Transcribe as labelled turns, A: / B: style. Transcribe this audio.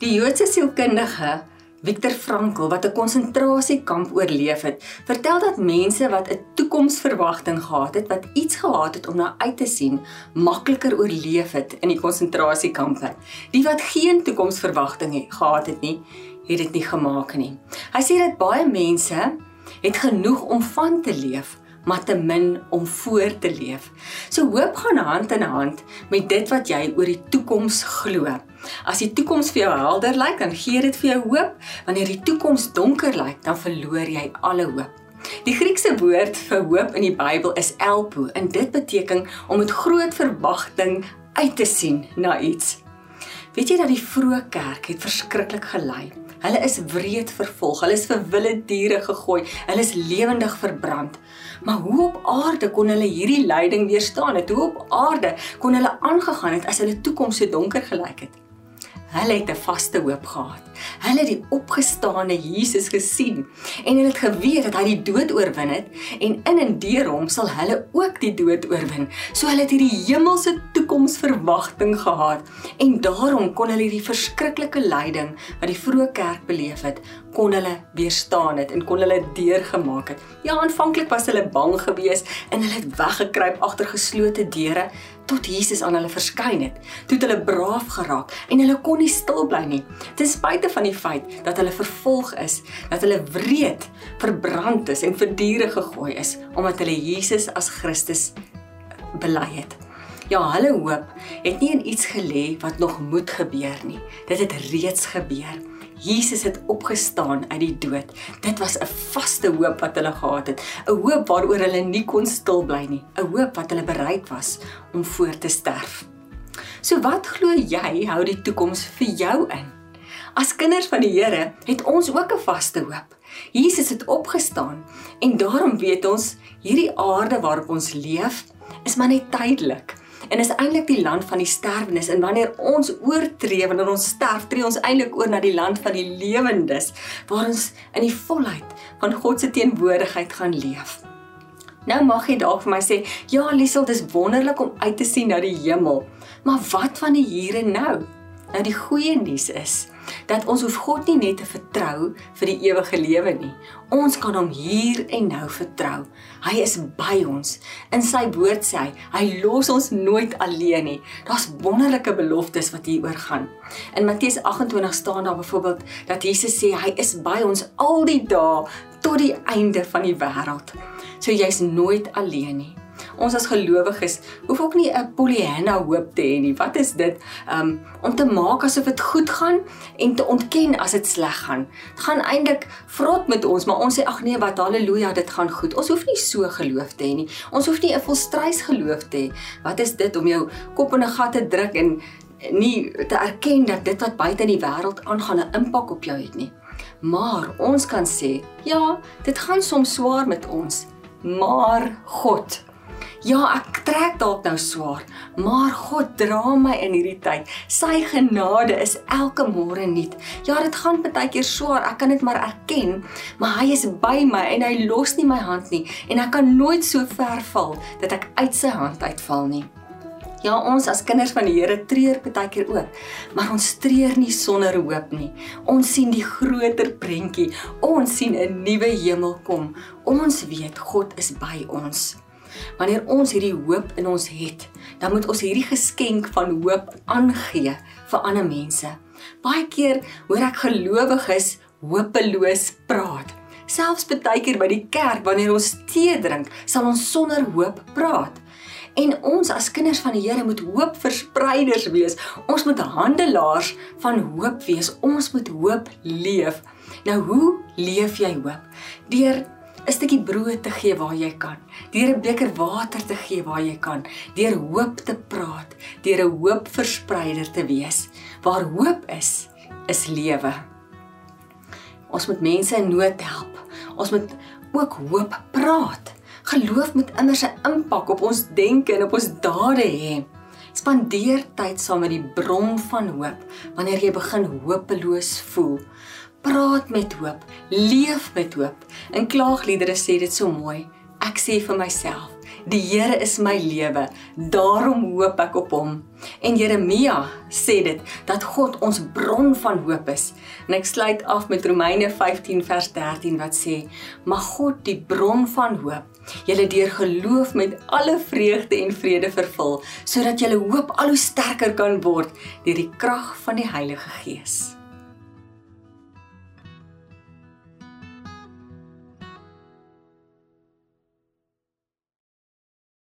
A: Die Joodse sielkundige Viktor Frankl wat 'n konsentrasiekamp oorleef het, vertel dat mense wat 'n toekomsverwagting gehad het, wat iets gehad het om na uit te sien, makliker oorleef het in die konsentrasiekampe. Die wat geen toekomsverwagting gehad het nie, het dit nie gemaak nie. Hy sê dat baie mense het genoeg om van te leef, maar te min om voor te leef. So hoop gaan hand in hand met dit wat jy oor die toekoms glo. As die toekoms vir jou helder lyk, dan gee dit vir jou hoop. Wanneer die toekoms donker lyk, dan verloor jy alle hoop. Die Griekse woord vir hoop in die Bybel is elpo en dit beteken om met groot verwagting uit te sien na iets. Weet jy dat die vroeë kerk het verskriklik gelei? Hulle is wreed vervolg, hulle is vir wilde diere gegooi, hulle is lewendig verbrand. Maar hoe op aarde kon hulle hierdie lyding weerstaan? Het hoe op aarde kon hulle aangegaan het as hulle toekoms so donker gelyk het? Hulle het 'n vaste hoop gehad. Hulle het die opgestane Jesus gesien en hulle het geweet dat hy die dood oorwin het en in en deur hom sal hulle ook die dood oorwin. So hulle het hierdie hemelse toekomsverwagting gehad en daarom kon hulle hierdie verskriklike lyding wat die vroeë kerk beleef het, kon hulle weerstaan het en kon hulle deurgemaak het. Ja, aanvanklik was hulle bang geweest en hulle het weggekruip agter geslote deure tot Jesus aan hulle verskyn het. Toe het hulle braaf geraak en hulle kon nie stil bly nie. Ten spyte van die feit dat hulle vervolg is, dat hulle wreed verbrand is en vir diere gegooi is omdat hulle Jesus as Christus bely het. Ja, hulle hoop het nie in iets gelê wat nog moet gebeur nie. Dit het reeds gebeur. Jesus het opgestaan uit die dood. Dit was 'n vaste hoop wat hulle gehad het, 'n hoop waaroor hulle nie kon stil bly nie, 'n hoop wat hulle bereid was om voor te sterf. So wat glo jy hou die toekoms vir jou in? As kinders van die Here het ons ook 'n vaste hoop. Jesus het opgestaan en daarom weet ons hierdie aarde waarop ons leef is maar net tydelik en is eintlik die land van die sterwenes en wanneer ons oortree wanneer ons sterf tree ons eintlik oor na die land van die lewendes waar ons in die volheid van God se teenwoordigheid gaan leef. Nou mag jy dalk vir my sê, ja Liesel, dis wonderlik om uit te sien na die hemel. Maar wat van die hier en nou? Nou die goeie nuus is dat ons hoef God nie net te vertrou vir die ewige lewe nie. Ons kan hom hier en nou vertrou. Hy is by ons. In sy woord sê hy, hy los ons nooit alleen nie. Daar's wonderlike beloftes wat hieroor gaan. In Matteus 28 staan daar byvoorbeeld dat Jesus sê hy is by ons al die dae tot die einde van die wêreld. So jy's nooit alleen nie ons as gelowiges hoef ook nie 'n Pollyanna hoop te hê nie. Wat is dit? Um om te maak asof dit goed gaan en te ontken as dit sleg gaan. Dit gaan eintlik vrot met ons, maar ons sê ag nee, wat haleluja, dit gaan goed. Ons hoef nie so geloof te hê nie. Ons hoef nie 'n volstrys geloof te hê. Wat is dit om jou kop in 'n gat te druk en nie te erken dat dit wat buite in die wêreld aangaan 'n impak op jou het nie. Maar ons kan sê, ja, dit gaan soms swaar met ons, maar God Ja, ek trek dalk nou swaar, maar God dra my in hierdie tyd. Sy genade is elke môre nuut. Ja, dit gaan baie keer swaar, ek kan dit maar erken, maar hy is by my en hy los nie my hand nie en ek kan nooit so ver val dat ek uit sy hand uitval nie. Ja, ons as kinders van die Here treur baie keer ook, maar ons treur nie sonder hoop nie. Ons sien die groter prentjie. Ons sien 'n nuwe hemel kom. Ons weet God is by ons. Wanneer ons hierdie hoop in ons het, dan moet ons hierdie geskenk van hoop aangee vir ander mense. Baie keer hoor ek gelowiges hopeloos praat. Selfs baie keer by die kerk wanneer ons tee drink, sal ons sonder hoop praat. En ons as kinders van die Here moet hoopverspreiders wees. Ons moet handelaars van hoop wees. Ons moet hoop leef. Nou hoe leef jy hoop? Deur 'n stukkie brood te gee waar jy kan, deur 'n beker water te gee waar jy kan, deur hoop te praat, deur 'n hoopverspreider te wees. Waar hoop is, is lewe. Ons moet mense in nood help. Ons moet ook hoop praat. Geloof moet immers 'n impak op ons denke en op ons dade hê. Spandeer tyd saam met die bron van hoop wanneer jy begin hopeloos voel praat met hoop, leef met hoop. In klaagliedere sê dit so mooi. Ek sê vir myself, Die Here is my lewe, daarom hoop ek op hom. En Jeremia sê dit dat God ons bron van hoop is. En ek sluit af met Romeine 15 vers 13 wat sê: "Mag God die bron van hoop julle deur geloof met alle vreugde en vrede vervul, sodat julle hoop al hoe sterker kan word deur die krag van die Heilige Gees."